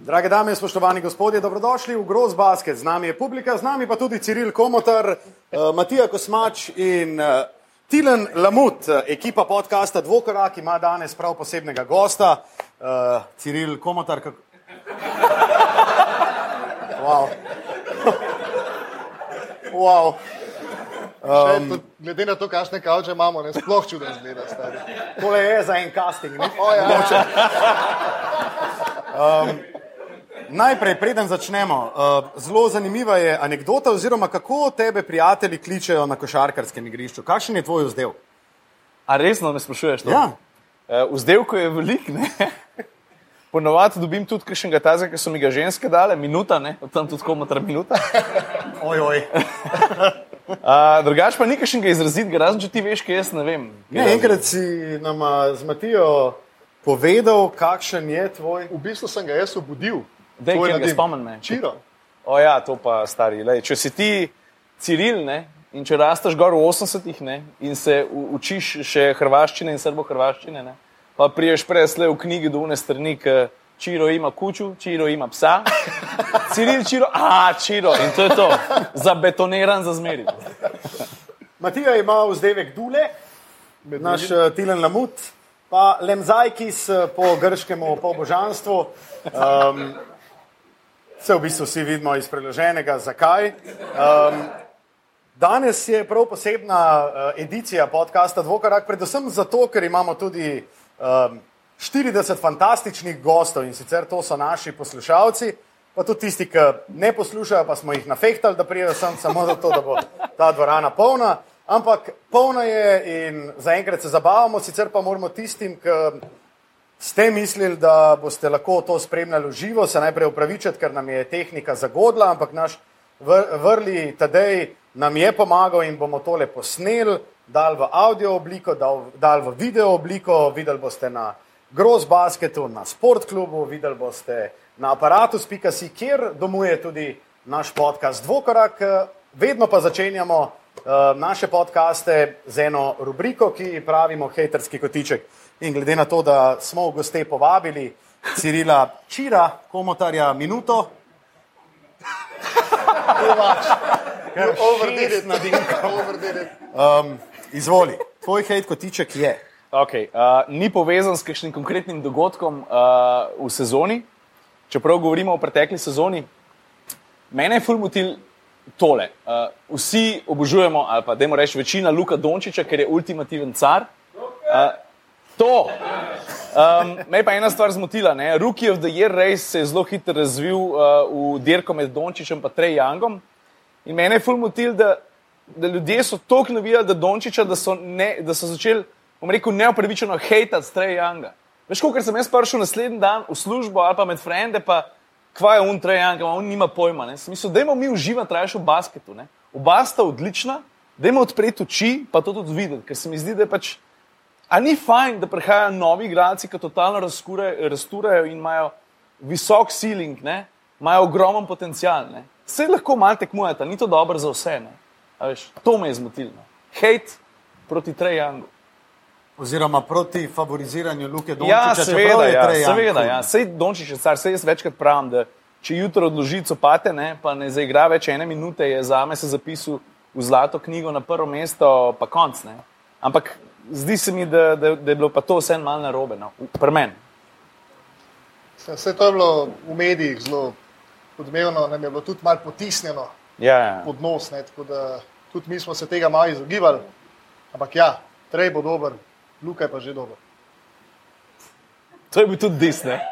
Drage dame spoštovani gospodje, dobrodošli v Groz Basket. Z nami je publika, z nami pa tudi Ciril Komotar, uh, Matija Kosmač in uh, Tilen Lamut. Ekipa podcasta Dvokorak ima danes prav posebnega gosta, uh, Ciril Komotar. Kak... Wow. wow. Um, glede na to, kakšne kavče imamo, ne sploh čudo zgleda. To je za en casting. Oh, ja. um, najprej, preden začnemo, uh, zelo zanimiva je anekdota, oziroma kako tebe prijatelji kličejo na košarkarskem igrišču. Kakšen je tvoj vzdev? A resno me sprašuješ? To? Ja. Uh, vzdelko je velik, ne? Ponovadi dobim tudi kakšnega tazga, ki so mi ga ženske dale, minuta, ne? tam tudi komotar minuta. Oj, oj. Uh, drugač pa ni kakšnega izrazitega, razen če ti veš, kaj jaz ne vem. Ne, enkrat si nam z Matijo povedal, kakšen je tvoj. V bistvu sem ga jaz obudil. Dej, kjer ga spomnim? Čiro. O ja, to pa stari. Lej. Če si ti Ciril ne? in če rasteš gor v 80-ih ne? in se učiš še hrvaščine in srbo-hrvaščine, ne? pa priješ presle v knjigi do une strani, ki Čiro ima kuču, Čiro ima psa, Ciril Čiro, a Čiro in to je to, zabetoniran za zmeri. Matija ima vzdevek Dule, Med naš uh, Tilen Lamut, pa Lemzajkis uh, po grškemu pobožanstvu. Um, se v bistvu vsi vidimo iz preloženega, zakaj. Um, danes je prav posebna uh, edicija podcasta Dvokorak, predvsem zato, ker imamo tudi um, 40 fantastičnih gostov in sicer to so naši poslušalci, pa tudi tisti, ki ne poslušajo, pa smo jih nafehtali, da prijedo sem samo zato, da bo ta dvorana polna. Ampak polna je in zaenkrat se zabavamo, sicer pa moramo tistim, ki ste mislili, da boste lahko to spremljali v živo, se najprej upravičiti, ker nam je tehnika zagodla, ampak naš vr- vrli Tadej nam je pomagal in bomo tole posneli, dal v audio obliko, dal, dal v video obliko, videli boste na Gross Basketu, na Sportklubu, videli boste na aparatus.si, kjer domuje tudi naš podcast Dvokorak. Vedno pa začenjamo uh, naše podcaste z eno rubriko, ki pravimo Haterski kotiček. In glede na to, da smo v goste povabili Cirila Čira, komotarja minuto, You overdid na dinko. Overdid it. Um, izvoli, tvoj hate kotiček je. Okay, uh, ni povezan s kakšnim konkretnim dogodkom uh, v sezoni, čeprav govorimo o pretekli sezoni. Mene je fulmutil tole. Uh, vsi obožujemo, ali pa dajmo reči večina Luka Dončiča, ker je ultimativen car. Uh, to. Um, me je pa ena stvar zmotila. Ne? Rookie of the Year race se je zelo hitro razvil uh, v dirko med Dončičem in Trey Youngom. In mene je fulmutil, da, da ljudje so toliko navijali, da Dončiča, da so, ne, da so začeli, bom rekel, neopravičeno hejtati Trey Younga. Veš, ko sem jaz prišel naslednji dan v službo ali pa med frende, pa kva je un Trey Young, on nima pojma. Ne? Sem Mislil, dajmo mi uživati raje v basketu. Ne? Oba sta odlična, dajmo odpreti oči, pa to tudi videti, ker se mi zdi, da je pač. A ni fajn, da prihajajo novi igralci, ki totalno razturajo in imajo visok ceiling, ne? imajo ogromen potencial. Ne? Vse lahko malo tekmujete, ni to dobro za vse. Veš, to me je zmotilo. Hate proti Trejangu. Oziroma proti favoriziranju Luke Dončiča. Ja, čeprav seveda, ja, seveda ja. Sej Dončić je car, sej jaz večkrat pravim, da če jutro odloži copate, ne, pa ne zaigra več ene minute, je za me se zapisal v zlato knjigo na prvo mesto, pa konc. Ne. Ampak zdi se mi, da, da, da je bilo pa to vse malo narobe, no, pri meni. Vse to je bilo v medijih zelo odmevno, nam je bilo tudi malo potisnjeno Ja, ja. pod nos, ne, tako da tudi mi smo se tega malo izogibali. Ampak ja, Trej bo dober, Luka je pa že dober. To je bil tudi dis, ne?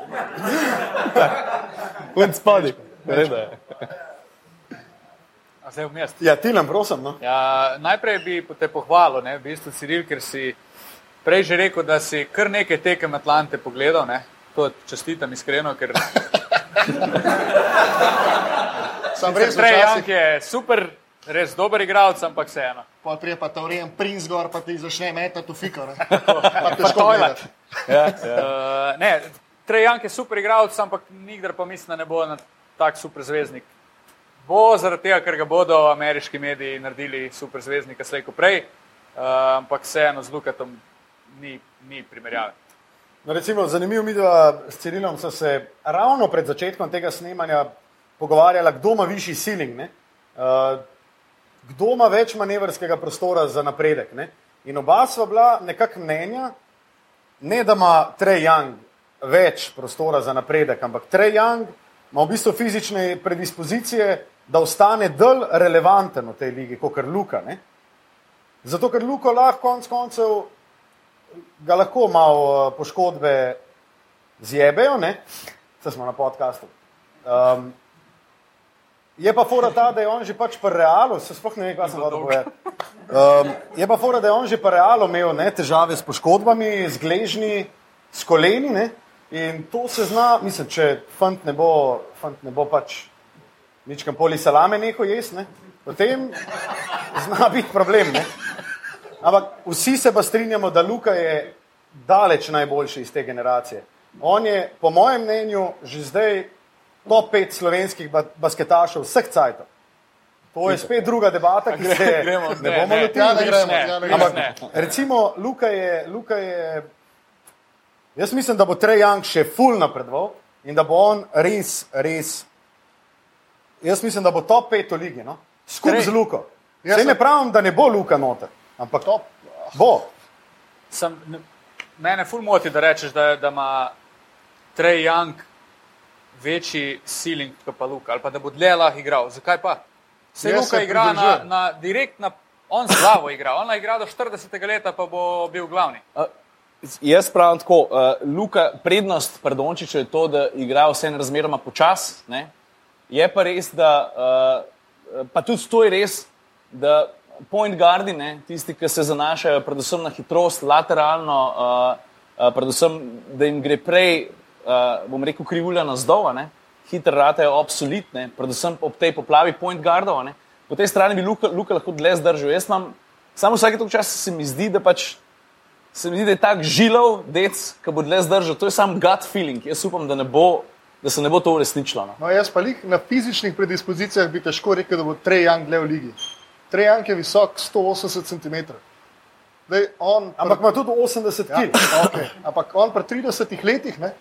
Kot spadi. Reda je. Zdaj vmes. Ja, Tilan, prosim. No. Ja, najprej bi te pohvalil, ne, v bistvu Ciril, ker si prej že rekel, da si kar nekaj tekem Atlante pogledal. Ne. To čestitam iskreno, ker Sam res Young včasih, je super, res dober igralec, ampak vseeno. pa prije pa Taurijan princ gor, pa ti začne metati v fiko. ne. Pa težko gledati. Ja, ja. Uh, ne, Trey Young je super igralec, ampak nikdar pa mislim, da ne bo na tak super zvezdnik. Bo zaradi tega, ker ga bodo ameriški mediji naredili super zvezdnika slej ko prej, uh, ampak vseeno z Lukatom ni, ni primerjave. No, recimo, zanimivo mi, da s Cirilom so se ravno pred začetkom tega snemanja pogovarjali, kdo ima višji ceiling, ne? Uh, kdo ima več manevrskega prostora za napredek. Ne? In oba sva bila nekako mnenja, ne da ima Trey Young več prostora za napredek, ampak Trey Young ima v bistvu fizične predispozicije, da ostane dlj relevanten v tej ligi, kot kar Luka. Ne? Zato, ker Luko lahko konc koncev ga lahko malo uh, poškodbe zjebejo, ne? Saj smo na podkastu. Um, je pa fora ta, da je on že pač pri realu, se sploh ne vem, kaj sem hotel povedati. Um, je pa fora, da je on že pri realu imel ne, težave s poškodbami, z gležnji, s koleni, ne? In to se zna, mislim, če fant ne bo, fant ne bo pač nič kam poli salame neko jesti, ne? potem zna biti problem, ne? Ampak vsi se pa strinjamo, da Luka je daleč najboljši iz te generacije. On je, po mojem mnenju, že zdaj top pet slovenskih ba basketašev vseh cajtov. To je spet druga debata, ki se je Gremo, ne ne, bomo ne. lotili. Ja, ne gremo, ne, ja, ne Ampak, gremo. recimo, Luka je, Luka je, jaz mislim, da bo Trey Young še full napredoval in da bo on res, res, jaz mislim, da bo top pet v ligi, no? skupaj Trey- z Luko. Jaz sem- ne pravim, da ne bo Luka noter, ampak Top. bo. Sem, ne- mene ful moti, da rečeš, da, da ima Trey Young večji ceiling kot pa Luka, ali pa da bo dlje lahko igral. Zakaj pa? Se Jaz Luka igra na, na direkt na, on z glavo igra, on igra do 40. leta, pa bo bil glavni. Uh, jaz pravim tako, uh, Luka, prednost Pardončiča je to, da igra vse razmeroma počas. Ne? Je pa res, da, uh, pa tudi to je res, da point guardi, ne, tisti, ki se zanašajo predvsem na hitrost, lateralno, uh, uh, predvsem, da jim gre prej, uh, bom rekel, krivulja na zdol, hitro ratejo obsolitne, predvsem ob tej poplavi point guardov. ne. Po tej strani bi Luka, Luka lahko dlje zdržal. Jaz imam, samo vsake toliko časa se mi zdi, da pač se mi zdi, da je tak žilov, dec, ki bo dlje zdržal. To je sam gut feeling. Jaz upam, da, ne bo, da se ne bo to uresničilo. No. No, jaz pa na fizičnih predispozicijah bi težko rekel, da bo Trey Young dlje v ligi. Trey Young je visok 180 cm. Dej, on, Ampak ima tudi 80 ja, kg. okay. Ampak on pri 30 letih, ne,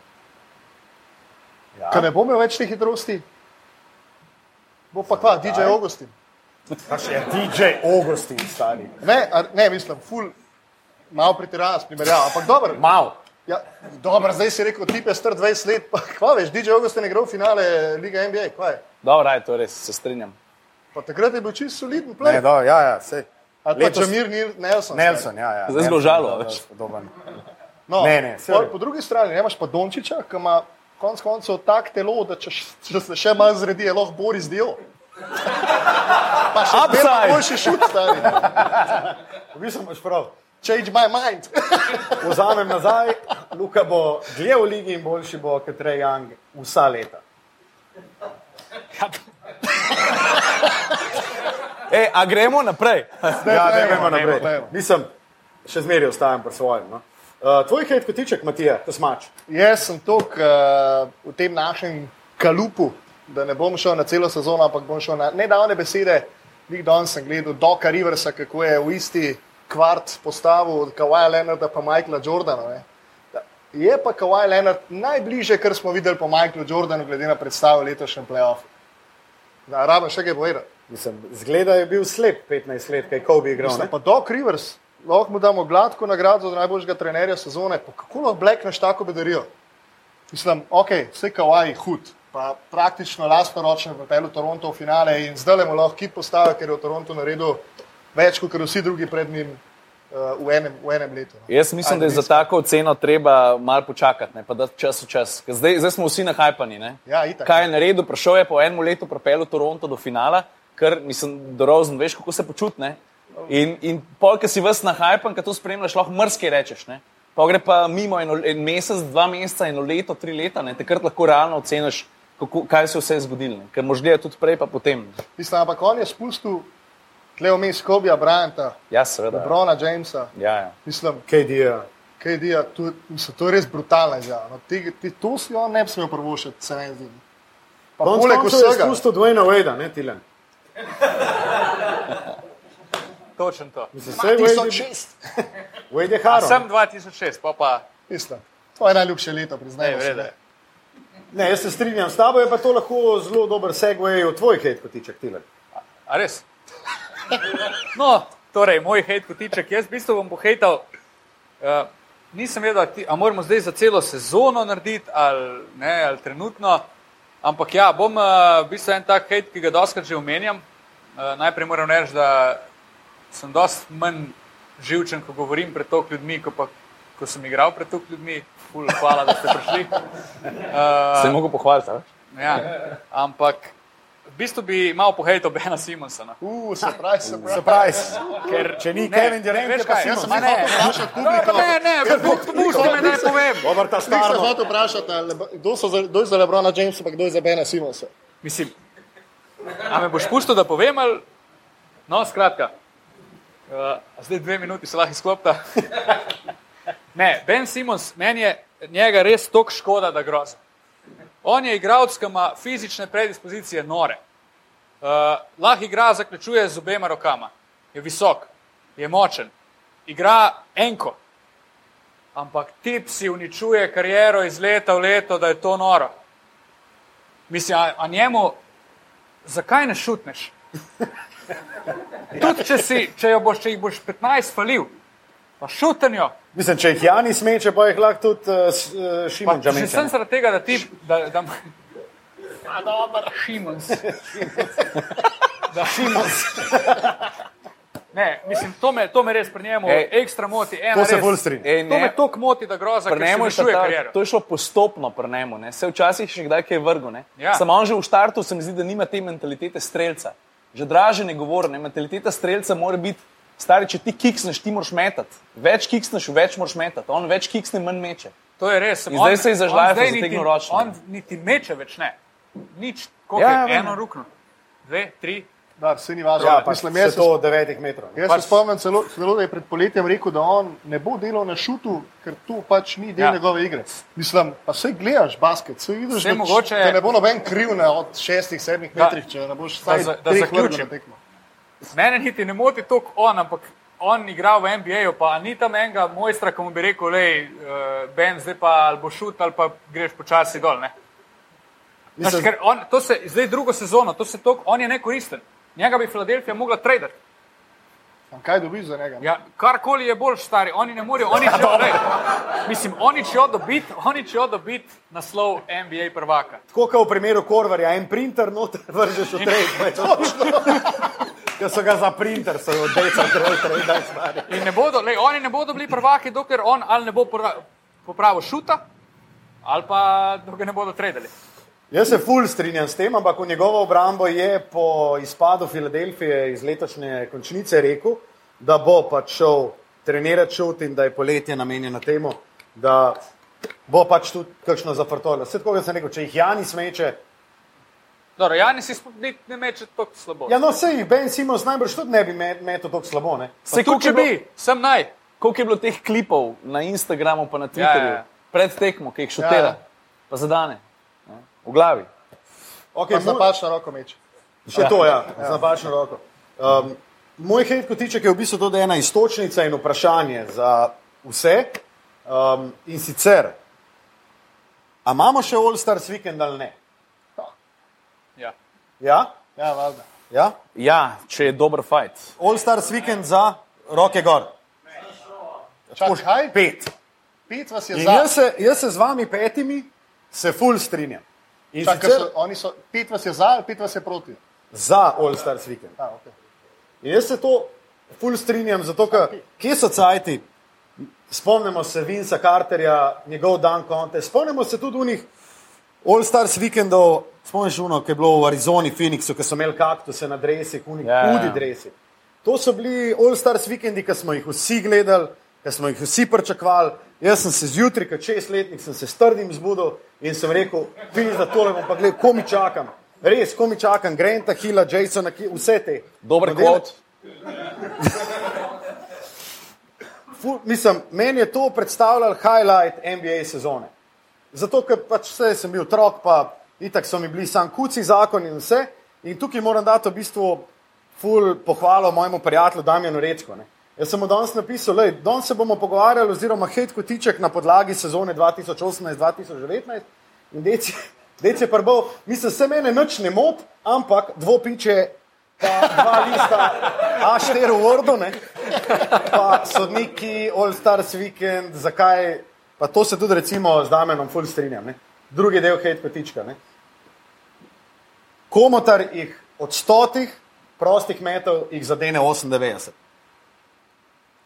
Ja. ko ne bo imel več te hitrosti, bo pa kva, DJ Augustin. Pač je DJ Augustin, stari. Ne, ne mislim, ful, malo pretiravam s primerjavo, ampak dobro. Mal. Ja, dobro, zdaj si rekel, tip je star 20 let, pa kva veš, DJ Augustin je igral finale Lige NBA, kva je. Dobro, raj, to je res, se strinjam. Pa takrat je bil čist soliden Ne, play. do, ja, ja, sej. Ali pa Nil- Nelson. Nelson, ja, ja. Zdaj zelo žalo, več. spodoben. No, Ne, ne, je. po drugi strani ne, imaš pa Dončiča, ki ima konec koncev tak telo, da če, če se še malo zredi, je lahko Boris Dio. Pa še boljši šut, stari. V bistvu imaš prav. Change my mind. Vzamem nazaj, Luka bo dlje v ligi in boljši bo kot Trey Young vsa leta. E, a gremo naprej? Ja, ne dajmo, gremo naprej. dajmo. Mislim, še zmeraj ostajam pri svojem. No. Uh, tvoj hejt kotiček, Matija, to smač. Jaz sem tok uh, v tem našem kalupu, da ne bom šel na celo sezono, ampak bom šel na nedavne besede. Nik danes sem gledal Doka Riversa, kako je v isti kvart postavil Kawaja Leonarda pa Michaela Jordana. Ne. Je pa Kawhi Leonard najbližje, kar smo videli po Michaelu Jordanu, glede na predstavo letošnjem playoffu. Da, rabim še kaj povedati. Mislim, zgleda je bil slep 15 let, kaj Kobe igral. Mislim, pa Doc Rivers, lahko mu damo gladko nagrado za najboljšega trenerja sezone. Pa kako lahko blekneš tako bedarijo? Mislim, ok, vse kawaii hud, pa praktično lastno ročno pripeljal Toronto v finale in zdaj le mu lahko kip postavil, ker je v Torontu naredil več kot vsi drugi pred njim uh, v, enem, v enem letu. No. Jaz mislim, da je za tako oceno treba malo počakati, ne, pa da čas v čas. Ker Zdaj, zdaj smo vsi nahajpani. Ne? Ja, itak. Kaj je naredil? Prišel je po enem letu, pripeljal Toronto do finala, ker mislim, da rozen, veš, kako se počuti. ne. In, in pol, ki si vas nahajpan, ki to spremljaš, lahko mrske rečeš. Ne? Pa gre pa mimo eno, en mesec, dva meseca, eno leto, tri leta, ne? takrat lahko realno oceniš, kako, kaj se je vse zgodilo. ne. Ker mož gledati tudi prej, pa potem. Mislim, ampak on je spustil tle vmes Kobija Bryanta, Ja, seveda. Brona Jamesa. Ja, ja. Mislim, KD. -ja. kaj je to, mislim, to je res brutalna izjava. No, ti, ti, to si on ne bi smel prvošiti, se ne zdi. Pa poleg koncev je vsega, spustil Dwayna Wade, ne Tilen. Točno to. Mislim, saj Wade je- 2006. Wade je A haro. sem 2006, pa pa Mislim, To je najljubše leto, vrede. ne. Ne, jaz se strinjam s tabo, je pa to lahko zelo dober segway v tvoj hate kotiček, Tiler. A res? No, torej, moj hejt kotiček, jaz v bistvu bom pohejtal. Uh, nisem vedel, a ti- a moramo zdaj za celo sezono narediti ali, ne, ali trenutno. Ampak ja, bom uh, v bistvu en tak hejt, ki ga doskrat že omenjam. Uh, najprej moram reči, da sem dosti manj živčen, ko govorim pred toliko ljudmi, ko, pa, ko sem igral pred toliko ljudmi. Ful, hvala, da ste prišli. Uh, Se lahko pohvalite. a? ja, ampak v bistvu bi malo pohejtal Bena Simonsona. Uh, surprise, surprise. Surprise. Ker, Če ni ne, Kevin Durant, veš kaj, jaz sem ne, ne, vprašati publiko. ne, ne, pusti me, naj povem. Dobar ta Nik sem staro. hotel vprašati, kdo, so za, kdo je za Lebrona Jamesa, pa kdo je za Bena Simonsa. Mislim, a me boš pustil, da povem ali? No, skratka, uh, zdaj dve minuti se lahko izklopta. Ne, Ben Simons, meni je njega res toliko škoda, da groza. On je igralec, ki ima fizične predispozicije nore. Uh, lahko igra, zaključuje z obema rokama, je visok, je močen, igra enko. Ampak tip si uničuje kariero iz leta v leto, da je to noro. Mislim, a, a njemu, zakaj ne šutneš? Tudi če, si, če, boš, če jih boš 15 falil, pa šutenjo. Mislim, če jih Jani smeče, pa jih lahko tudi uh, Šimon Džamenče. sem zaradi tega, da ti. Da, da, A dober, Šimons. Da, Šimons. Ne, mislim, to me, to me res pri njemu Ej, ekstra moti. Ena To se res- ful strinjam. To ne. me toliko moti, da groza, ker njemu je ta, kariero. to je šlo postopno pri njemu. Ne? Se včasih še kdaj kaj vrgo. Ne? Ja. Samo on že v štartu se mi zdi, da nima te mentalitete strelca. Že draže ne govori, ne? mentaliteta strelca mora biti, stari, če ti kiksneš, ti moraš metati. Več kiksneš, več moraš metati. On več kiksne, manj meče. To je res. In zdaj se je za on žlajfo zdaj zategnil niti- ročno. On niti meče več ne. Nič, koliko Ja, je eno rukno. Dve, tri. Da, vse ni važno. Ja, pa Mislim, se jaz, to od devetih metrov. jaz se spomnim celo, celo, da je pred poletjem rekel, da on ne bo delal na šutu, ker to pač ni del Ja. njegove igre. Mislim, pa sej gledaš basket, sej vidiš, da mogoče- te ne bo noben kriv na od šestih, sedmih Da. metrih, če ne boš vsaj da vrgel na tekmo. Mene niti ne moti toliko on, ampak on igra v NBA-ju, pa ni tam enega mojstra, ki mu bi rekel, lej, uh, Ben, zdaj pa ali bo šut ali pa greš počasi dol. Ne? Mislim- ker on, to se zdaj drugo sezono, to se tok, on je nekoristen. Njega bi Filadelfija mogla tradati. Am Kaj dobiš za njega? Ja, karkoli je bolj stari, oni ne morejo, oni če lej, mislim, oni če dobiti, oni če dobiti naslov NBA prvaka. Tako kot v primeru Korvarja, en printer noter vržeš v treh. Ker so ga za printer, so od deca troj, troj, daj stari. In ne bodo, lej, oni ne bodo bili prvaki, dokler on ali ne bo pra- popravil šuta, ali pa dokler ne bodo tradali. Jaz se ful strinjam s tem, ampak v njegovo obrambo je po izpadu Filadelfije iz letošnje končnice rekel, da bo pač šel trenirati šut in da je poletje namenjeno temu, da bo pač tudi kakšno zafrtolo. Vse tako, kot sem rekel, če jih Jani smeče. Dobro, Jani si ni- ne meče tako slabo. Ja, no, sej jih Ben Simons najbrž tudi ne bi met- metel tako slabo. Ne? Se tudi če bi, sem naj. Koliko je bilo teh klipov na Instagramu, pa na Twitterju, Ja, ja. pred tekmo, ki jih šutira, Ja. pa zadane, ne, v glavi. Okay, Pa z napačno roko meče. Še to, ja, z napačno roko. Um, moj hejt kotiček je v bistvu tudi ena istočnica in vprašanje za vse. Um, in sicer, a imamo še All Stars vikend ali ne? Ja. Ja? Ja, valjda. ja? Ja, če je dober fajt. All Stars vikend za roke gor. Čakaj, Pet. pet vas je In za. jaz se, jaz se z vami petimi se ful strinjam. In Čakaj, sicer so, oni so, pet vas je za, ali pet vas je proti. za All Stars vikend. A, okay. In jaz se to ful strinjam, zato ker kje so cajti? Spomnimo se Vinca Carterja, njegov dan konte, spomnimo se tudi unih All Stars vikendov, spomniš uno, ki je bilo v Arizoni, Phoenixu, ki so imeli kaktuse na dresi, unih Ja, ja. hudi dresi. To so bili All Stars vikendi, ki smo jih vsi gledali, ki smo jih vsi pričakovali. Jaz sem se zjutraj, kot šestletnik, sem se s trdim zbudil in sem rekel, vidiš, da tole bom pa gledal, ko mi čakam. Res, ko mi čakam, Granta, Hilla, Jasona, vse te. Dober kvot. Ful, mislim, meni je to predstavljalo highlight NBA sezone. Zato, ker pač vse sem bil otrok, pa itak so mi bili sam kuci zakon in vse. In tukaj moram dati v bistvu ful pohvalo mojemu prijatelju Damjanu Rečko. Ne. Jaz sem mu danes napisal, da danes se bomo pogovarjali, oziroma hej, kotiček na podlagi sezone 2018-2019 in deci, deci je prvo, mislim, se mene nič ne mot, ampak dvopiče, pa dva lista A4 v Wordu, ne, pa sodniki, All Stars Weekend, zakaj, pa to se tudi recimo z Damenom full strinjam, ne. drugi del hej, kotička. Ne. Komotar jih od stotih prostih metov jih zadene 98.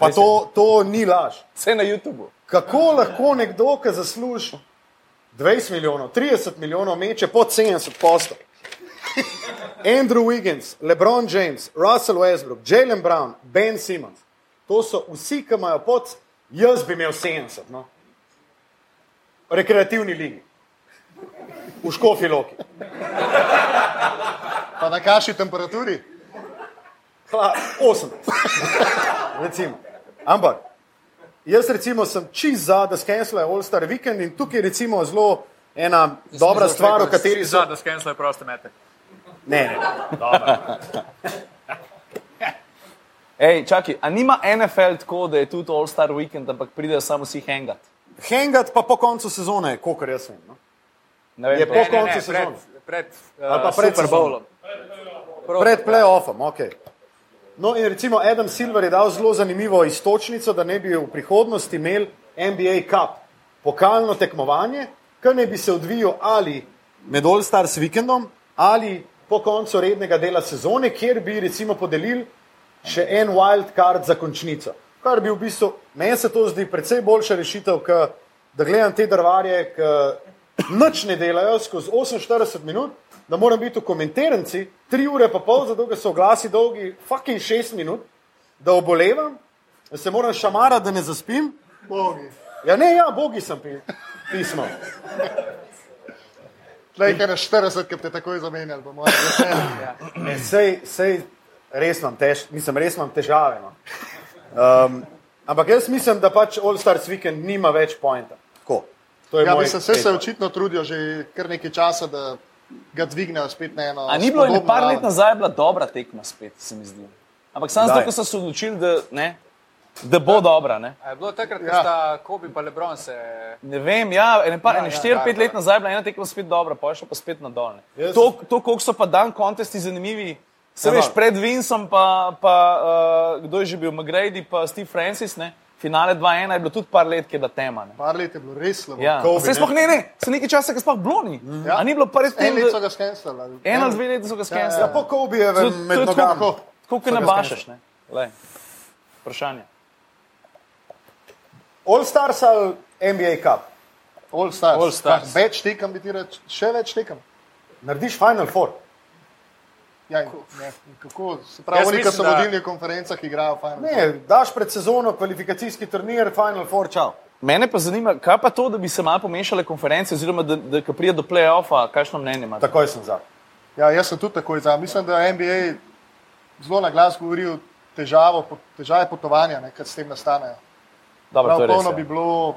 Pa to, to ni laž. Vse na YouTubu. Kako lahko nekdo, ki zasluži 20 milijonov, 30 milijonov, meče pod 70 postov? Andrew Wiggins, LeBron James, Russell Westbrook, Jalen Brown, Ben Simmons. To so vsi, ki imajo pod, jaz bi imel 70. No? Rekreativni ligi. V škofi loki. Pa na kaši temperaturi. Hla, 80. Recimo. Ampak jaz recimo sem čist za, da skenslajo All Star Weekend in tukaj je recimo zelo ena dobra stvar, o kateri so. Za, da skenslajo proste mete. Ne, ne, dobro. Ej, čakaj, a nima NFL tako, da je tudi All Star Weekend, ampak pridejo samo vsi hangat? Hangat pa po koncu sezone, kolikor jaz vem. No? Ne vem, Je po Ne, ne, koncu ne, pred, sezone. pred, pa uh, pred Super. Bowlom. Pred playoffom, ok. No, in recimo Adam Silver je dal zelo zanimivo istočnico, da ne bi v prihodnosti imeli NBA Cup, pokalno tekmovanje, ki ne bi se odvijal ali med All Stars vikendom ali po koncu rednega dela sezone, kjer bi recimo podelili še en wild card za končnico. Kar bi v bistvu, meni se to zdi precej boljša rešitev, k, da gledam te drvarje, ki nič ne delajo skozi 48 minut, da moram biti v komentiranci 3 ure pa pol, zato ker so glasi dolgi, fucking 6 minut, da obolevam, da se moram šamarati, da ne zaspim. Bogi. Ja, ne, ja, bogi sem pi, pismo. Tlej, kaj na 40, ki te takoj zamenjali, mojem. veselju. Ne, sej, sej, res imam, tež, mislim, res imam težave. No. Um, ampak jaz mislim, da pač All Stars Weekend nima več pointa. Tako. Je Ja, mislim, vse se take. očitno trudijo že kar nekaj časa, da ga dvignejo spet na eno. A ni bilo spodobno par let nazaj bila dobra tekma spet, se mi zdi. Ampak samo zato, ker so se odločili, da, ne, da bo dobra. Ne, A je bilo takrat, ko Ja. sta Kobe in Lebron se. ne vem, ja, ene, par, Ja, ene ja, štiri, ja, pet ja. let nazaj je bila ena tekma spet dobra, pa je šla pa spet na dol. ne. Jaz- To, to koliko so pa dan kontesti zanimivi. Se Ja, veš, no. pred Vincem, pa, pa uh, kdo je že bil, McGrady, pa Steve Francis, ne? Finale 2-1 je bilo tudi par let, ki je bila tema. Ne? Par let je bilo res slabo. Ja, Kobe, se sploh ne, ne, se nekaj časa, ki sploh bilo ni. Ja. A ni bilo pa res En let so tem, ga skenslali. eno ali dve leti so ga Ja, skenirali. po Kobijevem med nogami. Tako kot nabašaš, ne? Lej. Vprašanje. All Stars ali NBA Cup. All Stars. All Stars. Več tekem bi ti reč, še več tekem. Narediš Final Four. Ja, ne, kako, se pravi, oni, ki so da- vodilni v konferencah, igrajo fajn. Ne, daš pred sezono kvalifikacijski turnir, Final Four, čau. Mene pa zanima, kaj pa to, da bi se malo pomešale konference, oziroma da, da ko pride do play-offa, kakšno mnenje imate? Takoj sem za. Ja, jaz sem tudi takoj za. Mislim, da NBA zelo na glas govori o težavo, po- težave potovanja, ne, kar s tem nastanejo. Dobro, Prav to je res, polno ja. bi bilo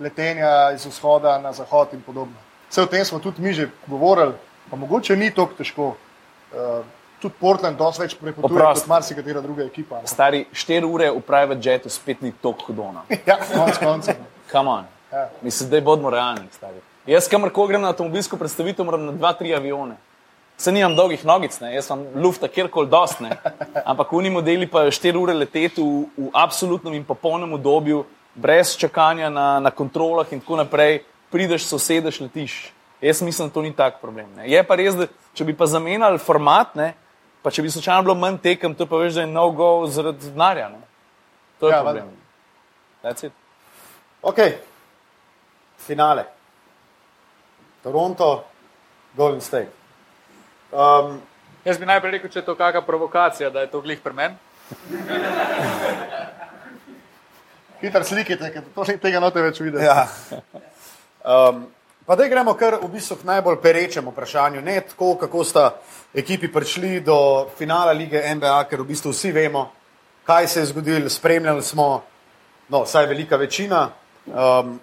letenja iz vzhoda na zahod in podobno. Vse o tem smo tudi mi že govorili, pa mogoče ni tako težko. Uh, tudi Portland dosti več prepotuje Oprost. kot marsikatera druga ekipa. ne. Stari 4 ure v private jetu spet ni tako hudona. Ja, konc koncev. Come on. Ja. Mislim, da bodimo realni. Stari. Jaz, kamorkoli grem na avtomobilsko predstavitev, moram na dva, tri avione. Se nimam dolgih nogic, ne? jaz sem lufta kjerkoli dost, ne. ampak oni modeli pa 4 ure leteti v, v absolutnem in popolnem obdobju, brez čakanja na, na kontrolah in tako naprej, prideš, sosedeš, letiš. Jaz mislim, da to ni tak problem. Ne. Je pa res, da če bi pa zamenjali format, ne, pa če bi slučajno bilo manj tekem, to pa veš, da je no go zaradi denarja. ne. To je Ja, problem. That's it. Ok, finale. Toronto, Golden State. Um, Jaz bi najprej rekel, če je to kakšna provokacija, da je to glih pri meni. Hitro slikite, ker to ni tega note več videti. ja. um, pa da gremo kar v bistvu k najbolj perečemu vprašanju. Ne tako, kako sta ekipi prišli do finala lige NBA, ker v bistvu vsi vemo, kaj se je zgodilo, spremljali smo, no, vsaj velika večina. Um,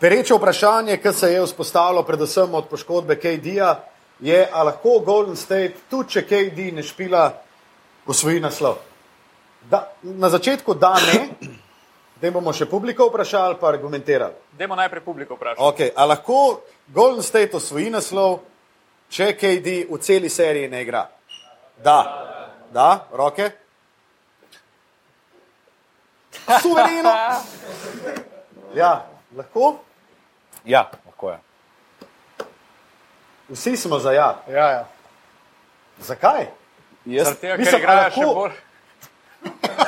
Pereče vprašanje, ki se je vzpostavilo predvsem od poškodbe KD-ja, je, ali lahko Golden State, tudi če KD ne špila, osvoji naslov. Da, na začetku da ne, da bomo še publiko vprašali, pa argumentirali. Dajmo najprej publiko vprašati. Okay, a lahko Golden State osvoji naslov, če KD v celi seriji ne igra? Da, da, roke. Suvereno. Ja, lahko. Ja, lahko je. Vsi smo za ja. Ja, ja. Zakaj? Jaz, Zaradi tega, ker igrajo lahko- še bolj.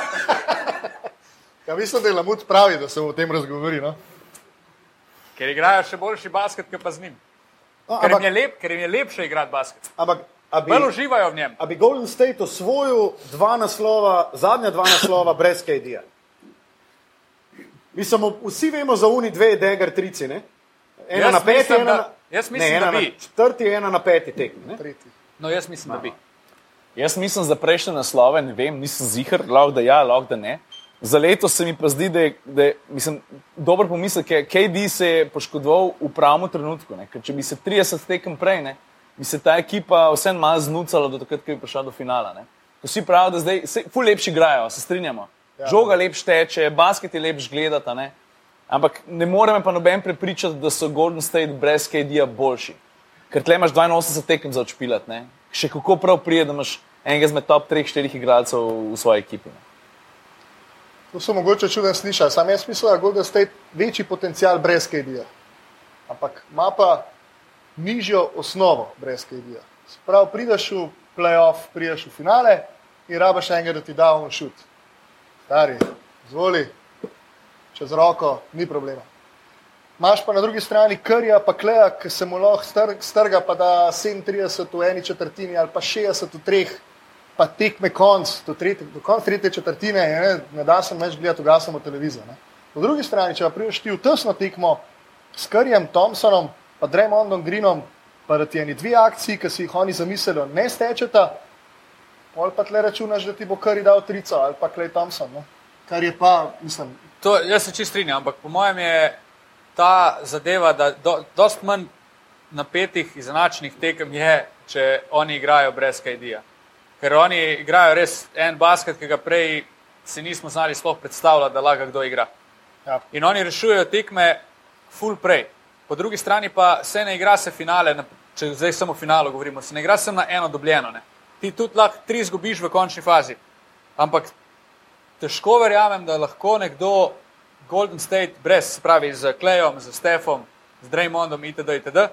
ja mislim, da je Lamut pravi, da se o tem razgovori. No? Ker igrajo še boljši basket, kot pa z njim. No, Ker jim ampak, je, lep, ker jim je lepše igrati basket. ampak a bi, Bolj uživajo v njem. a bi Golden State osvojil dva naslova, zadnja dva naslova brez KD-ja? Mislim, vsi vemo za uni dve degar trici, ne? Ena Jaz na peti, mislim, ena da- na, jaz mislim, ne, ena da na bi. četrti, ena na peti tekmi. ne? Tretji. No, jaz mislim, da bi. jaz mislim za prejšnje naslove, ne vem, nisem zihar, lahko da ja, lahko da ne. Za letos se mi pa zdi, da je, da je mislim, dober pomislek, ker KD se je poškodoval v pravem trenutku. Ne? Ker če bi se 30 tekem prej, ne, bi se ta ekipa vseeno malo znucala do takrat, ko bi prišla do finala. Ne? Ko vsi pravijo, da zdaj se ful lepši igrajo, se strinjamo. Ja. Žoga lepš teče, basket je lepš gledati, ne? ampak ne more me pa noben prepričati, da so Golden State brez KD-ja boljši. Ker tle imaš 82 tekem za odšpilat, ne? še kako prav prije, da imaš enega izmed top 3-4 igralcev v svoji ekipi. Ne? To so mogoče čuden slišati. Sam jaz mislim, da je Golden State večji potencial brez KD-ja. Ampak ima pa nižjo osnovo brez KD-ja. Sprav prideš v playoff, prideš v finale in rabaš enega, da ti da on šut. Stari, zvoli, čez roko, ni problema. Imaš pa na drugi strani krja, pa kleja, ki se mu lahko str- strga, pa da 37 v eni četrtini ali pa 60 v treh, pa tekme konc, do, tretje, do konca tretje četrtine, ne, ne da se več gledati, ugasamo televizijo. Ne. Po drugi strani, če pa prideš ti v tesno tekmo s Krjem, Thompsonom, pa Dremondom Greenom, pa da ti eni dve akciji, ki si jih oni zamislili, ne stečeta, pol pa tle računaš, da ti bo Krj dal trico ali pa Klej Thompson. Ne. Kar je pa, mislim, To, jaz se čist strinjam, ampak po mojem je ta zadeva, da do, dost manj napetih, izenačenih tekem je, če oni igrajo brez KD-ja. Ker oni igrajo res en basket, ki ga prej si nismo znali sploh predstavljati, da lahko kdo igra. ja, In oni rešujejo tekme full prej. Po drugi strani pa se ne igra se finale, na- če zdaj samo o finalu govorimo, se ne igra samo na eno dobljeno. Ne. Ti tudi lahko tri izgubiš v končni fazi. Ampak težko verjamem, da lahko nekdo Golden State brez, se pravi z Klejom, z Stefom, z Draymondom itd. itd.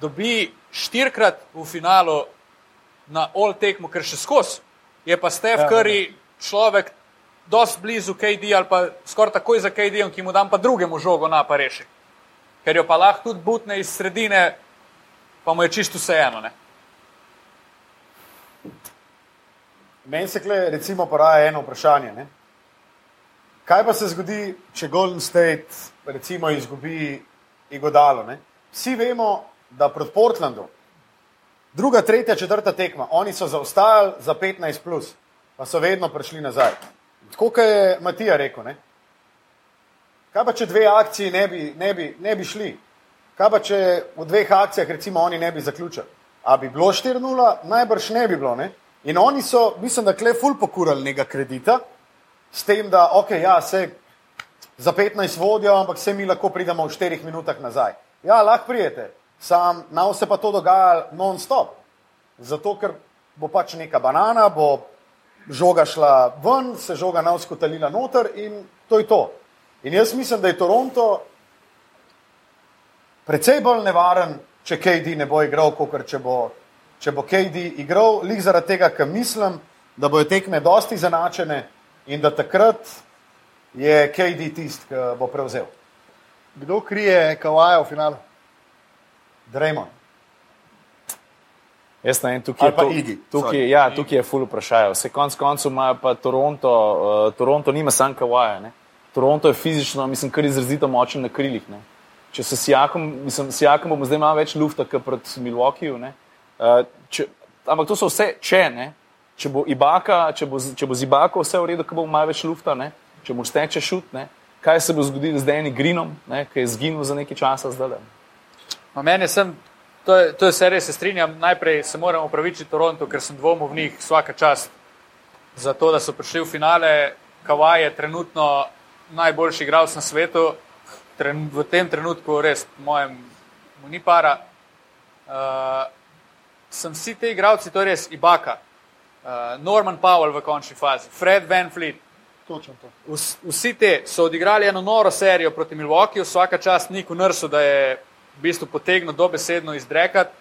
dobi štirikrat v finalu na all tekmu, ker še skozi. Je pa Stef Ja, Curry človek dosti blizu KD ali pa skoraj takoj za KD, ki mu dam pa drugemu žogo na pa reši. Ker jo pa lahko tudi butne iz sredine, pa mu je čisto vseeno. ne. Meni se kle, recimo, poraja eno vprašanje. Ne? Kaj pa se zgodi, če Golden State recimo izgubi Igodalo? Ne? Vsi vemo, da proti Portlandu, druga, tretja, četrta tekma, oni so zaostajali za 15, plus, pa so vedno prišli nazaj. Tako kot je Matija rekel. Ne? Kaj pa če dve akciji ne bi, ne, bi, ne bi šli? Kaj pa če v dveh akcijah recimo oni ne bi zaključili? A bi bilo 4-0? Najbrž ne bi bilo. Ne? In oni so, mislim, da kle ful pokurali nekega kredita, s tem, da ok, ja, se za 15 vodijo, ampak se mi lahko pridemo v 4 minutah nazaj. Ja, lahko prijete, sam nam se pa to dogaja non-stop. Zato, ker bo pač neka banana, bo žoga šla ven, se žoga navskotalila noter in to je to. In jaz mislim, da je Toronto precej bolj nevaren, če KD ne bo igral, kot če če bo KD igral, lik zaradi tega, ker mislim, da bojo tekme dosti zanačene in da takrat je KD tisti, ki bo prevzel. kdo krije Kawaja v finalu? Draymond. Jaz ne vem, tukaj, to- Iggy, tukaj, sorry. ja, tukaj je full vprašanje. Vse konc koncev ima pa Toronto, uh, Toronto nima sam Kawaja. Ne? Toronto je fizično, mislim, kar izrazito močen na krilih. Ne? Če se sijakom, mislim, sijakom bomo zdaj malo več lufta, kot proti Milwaukeeju. ne. Uh, če- Ampak to so vse, če ne. Če bo, Ibaka, če bo, če bo z Ibako vse v redu, ko bo malo več lufta, ne? če mu steče šut, ne? kaj se bo zgodilo z Denim Greenom, ne? ki je zginil za nekaj časa zdaj. Ma meni sem, to je, to je se res, se strinjam, najprej se moram upravičiti Toronto, ker sem dvomil v njih vsaka čast. za to, da so prišli v finale. Kavaj je trenutno najboljši igralec na svetu, Tren, v tem trenutku res, mojem, mu ni para. Uh, sem vsi ti igralci, to je res Ibaka, uh, Norman Powell v končni fazi, Fred Van Fleet. Vsi ti so odigrali eno noro serijo proti Milwaukeeju, vsaka čast Niku Nursu, da je v bistvu potegnil dobesedno izdrekat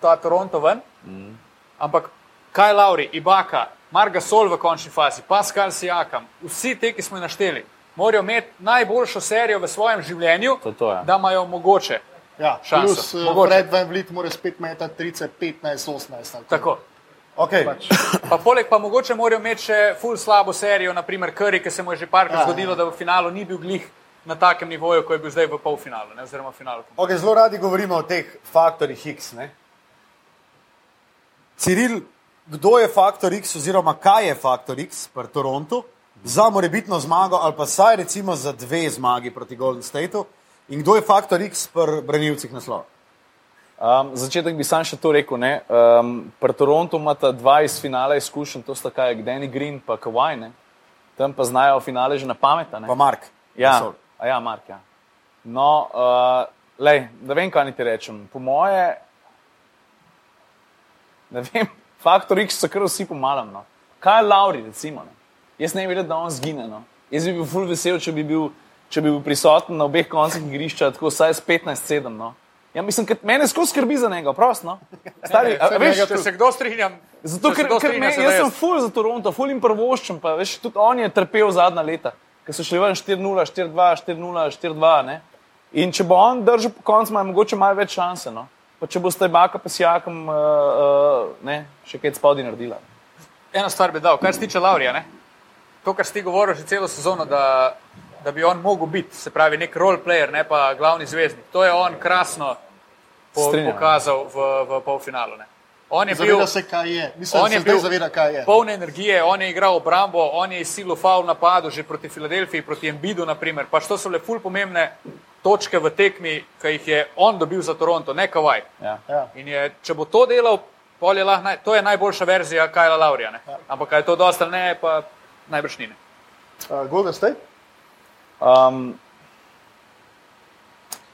ta Toronto ven. Mm. Ampak kaj Lauri, Ibaka, Marga Sol v končni fazi, Pascal Siakam, vsi ti, ki smo jih našteli, morajo imeti najboljšo serijo v svojem življenju, To to, ja. da imajo mogoče. Ja, Šanso. plus Mogoče. Fred Van Vliet mora spet metati 30, 15, 18. ali Tako. Okay. Pač. Pa poleg pa mogoče morajo imeti še full slabo serijo, naprimer Curry, ki se mu je že parkrat Ja, zgodilo, da v finalu ni bil glih na takem nivoju, kot je bil zdaj v polfinalu, ne, oziroma finalu. Okay, zelo radi govorimo o teh faktorjih X. Ne? Ciril, kdo je faktor X, oziroma kaj je faktor X pri Torontu za morebitno zmago, ali pa saj recimo za dve zmagi proti Golden Stateu, in kdo je faktor X pri branilcih naslova? Um, začetek bi sam še to rekel. ne. Um, pri Torontu imata dva iz finala izkušenj, to sta kaj, Danny Green in Kawhi. Ne? Tam pa znajo finale že na pamet. a ne. Pa Mark. Ja, Gasol. A ja, Mark. Ja. No, uh, lej, da vem, kaj ti rečem. Po moje, ne vem, faktor X so kar vsi pomalam. No. Kaj je Lauri, recimo? Ne? Jaz ne bi vedel, da on zgine. No. Jaz bi bil full vesel, če bi bil, če bi bil prisoten na obeh koncih igrišča, tako vsaj s 15-7. No. Ja, mislim, ker mene skozi skrbi za njega, prost. No. Stari, a, saj veš, njega Če se kdo strinja, Zato, ker, kdo ker me, jaz da sem full za Toronto, full jim prvoščem, pa veš, tudi on je trpel zadnja leta, ker so šli ven 4-0, 4-2, 4-0, 4-2. ne. In če bo on držal po koncu, ima mogoče malo več šanse. No. Pa če bo zdaj baka pa s jakom, uh, uh, ne, še kaj spodaj naredila. Eno stvar bi dal, kar se tiče Laurija. Ne? To, kar si ti govoril že celo sezono, da, da bi on mogel biti, se pravi, nek role player, ne pa glavni zvezdnik. To je on krasno po, Strinjam. pokazal v, v polfinalu. Ne? On je bil, Zaveda se, kaj je. Mislim, on je bil zaveda, kaj je. poln energije, on je igral obrambo, on je izsilil faul napadu že proti Filadelfiji, proti Embidu, naprimer. Pač to so le ful pomembne točke v tekmi, ki jih je on dobil za Toronto, ne Kavaj. Ja. Ja. In je, če bo to delal, pol je naj, to je najboljša verzija Kajla Laurija. Ne? Ampak kaj je to dosta ne, pa najbrž ni. Ne. Uh, Golden State? Um,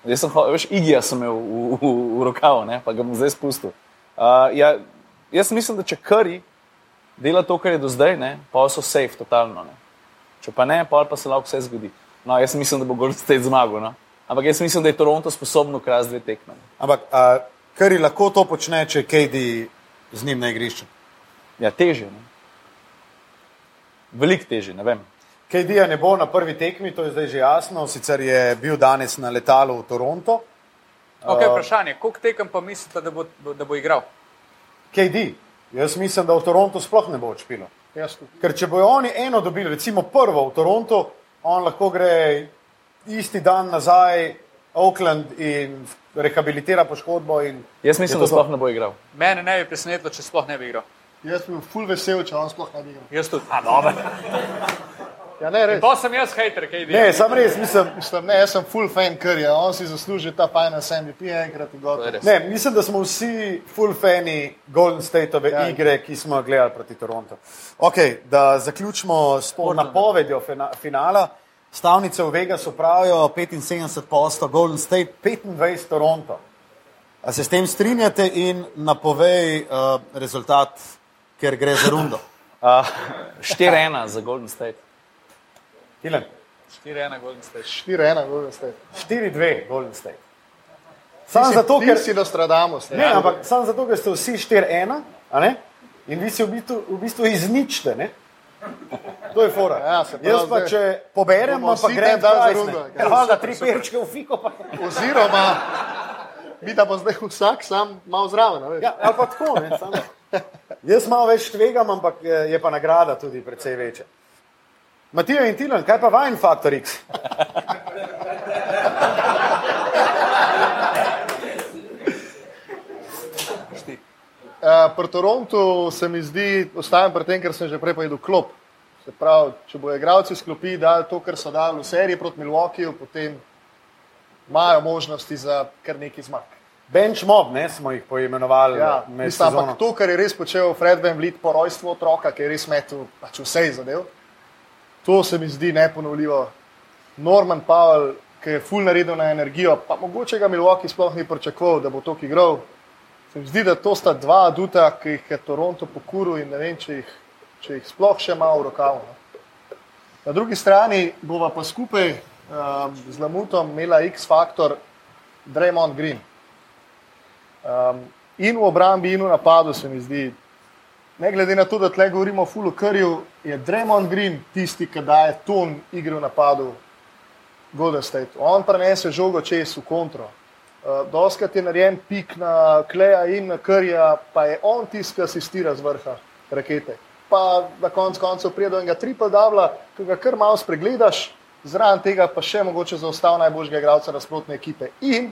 jaz sem, veš, Igija sem imel v, v, v rokavu, ne, pa ga bom zdaj spustil. Uh, ja, jaz mislim, da če Kari dela to, kar je do zdaj, ne, pa so safe, totalno. Ne. Če pa ne, pa, pa se lahko vse zgodi. No, jaz mislim, da bo Golden State zmagal. No. Ampak jaz mislim, da je Toronto sposobno krasti dve tekme. Ampak, a, kar lahko to počne, če KD z njim na igrišču. Ja, teže. Ne. Veliko teže, ne vem. KD-ja ne bo na prvi tekmi, to je zdaj že jasno, sicer je bil danes na letalu v Toronto. Okay, vprašanje, koliko tekem pa mislite, da bo, da bo igral? KD, jaz mislim, da v Torontu sploh ne bo odšpilo. Jaz tudi. Ker če bojo oni eno dobili, recimo prvo v Torontu, on lahko gre isti dan nazaj v Oakland in rehabilitira poškodbo. In Jaz mislim, da sploh ne bo igral. Mene ne bi presenetilo, če sploh ne bi igral. Jaz bi bil full vesel, če on sploh ne bi igral. Jaz tudi. Ja, ne, res. To sem jaz, hater, kaj Ne, sam res mislim. Mislim, ne, jaz sem full fan Curryja, on si zasluži ta finals MVP enkrat in gotovo. Ne, mislim, da smo vsi full fani Golden Stateove ja. Igre, ki smo jo gledali proti Torontu. Okay, da zaključimo s to napovedjo fina, finala. Stavnice v Vegasu pravijo 75 posto, Golden State 25 Toronto. A se s tem strinjate in napovej uh, rezultat, ker gre za rundo? Uh, 4-1 za Golden State. Tilen, 4-1 Golden State. 4-1 Golden State. 4-2 Golden State. Sam si- zato, ker, si Nostradamus. ne, ampak sam zato, ker ste vsi 4-1, a ne? In vi si v bistvu, v bistvu izničite, ne? To je fora. Ja, se pravi, Jaz pa, zdaj če poberem, pa grem dan za rundo. ne. Ja, da tri perčke v fiko pa. Oziroma, mi da bo zdaj vsak sam malo zraven. a veš. Ja, ali pa tako, ne? Samo. Jaz malo več tvegam, ampak je, je pa nagrada tudi precej večja. Matija in Tilan, kaj pa vajen faktor X? Uh, pri Torontu se mi zdi, ostajam pri tem, ker sem že prej povedal, klop. Se pravi, če bojo igralci sklopi dali to, kar so dali v seriji proti Milwaukeeju, potem imajo možnosti za kar neki zmag. bench mob, ne smo jih poimenovali. Ja, mislim, ampak to, kar je res počel Fred Van Vliet po rojstvu otroka, ki je res metel pač vse zadev, to se mi zdi neponovljivo. Norman Powell, ki je full naredil na energijo, pa mogoče ga Milwaukee sploh ni pričakoval, da bo to igral. Se mi zdi, da to sta dva aduta, ki jih je Toronto pokuril in ne vem, če jih, če jih sploh še ima v rokavu. No. Na drugi strani bova pa skupaj um, z Lamutom imela X-faktor Draymond Green. Um, in v obrambi, in v napadu se mi zdi, ne glede na to, da tle govorimo o Fullu Curryju, je Draymond Green tisti, ki daje ton igre v napadu Golden State. On prenese žogo čez v kontro. Uh, Doskrat je narejen pik na Kleja in na Curryja, pa je on tisti, ki asistira z vrha rakete. Pa na koncu koncev pride do enega triple dubla, ki ga kar malo spregledaš, zraven tega pa še mogoče zaostal najboljšega igralca nasprotne ekipe. In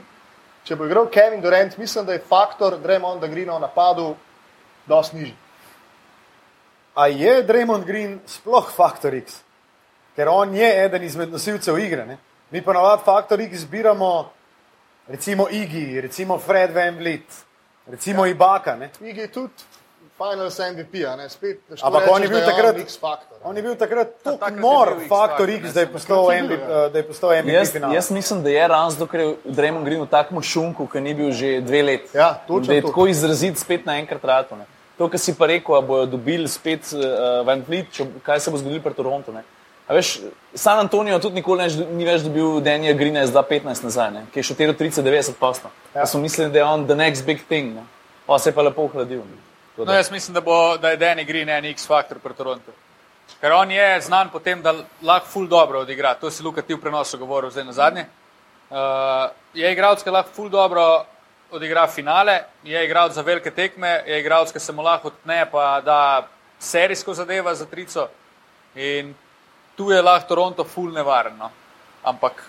če bo igral Kevin Durant, mislim, da je faktor Draymonda Greena v napadu dosti nižji. A je Draymond Green sploh faktor X? Ker on je eden izmed nosilcev igre. Ne? Mi pa navad faktor X zbiramo, recimo Igi, recimo Fred Van Vliet, recimo ja. Ibaka. Ne? Igi je tudi finals MVP, a ne spet. Ampak on je bil takrat- on X-faktor. On je bil takrat tako nor X faktor faktor, X, da je postal MVP, ja. da je postal MVP Jaz, finale. jaz mislim, da je razlog, ker je Draymond Green v takem šunku, ki ni bil že dve leti. Ja, točno Da je tako izrazit spet naenkrat rado. To, kar si pa rekel, bojo dobili spet uh, Van Fleet, če, kaj se bo zgodilo pri Torontu. Ne? A veš, San Antonijo tudi nikoli neč, ni več dobil Daniela Greena iz 2015 nazaj, ne? ki je šel 30-90 posto. Ja. Smo mislili, da je on the next big thing, ne? pa se je pa lepo ohladil. No, jaz mislim, da, bo, da je Danny Green en X-faktor pri Torontu. Ker on je znan po tem, da lahko ful dobro odigra. To si Luka ti v prenosu govoril zdaj na zadnje. Uh, je igralec, ki lahko ful dobro odigra finale, je igralec za velike tekme, je igralec, ki se mu lahko odpne, pa da serijsko zadeva za trico. In tu je lahko Toronto ful nevaren. No. Ampak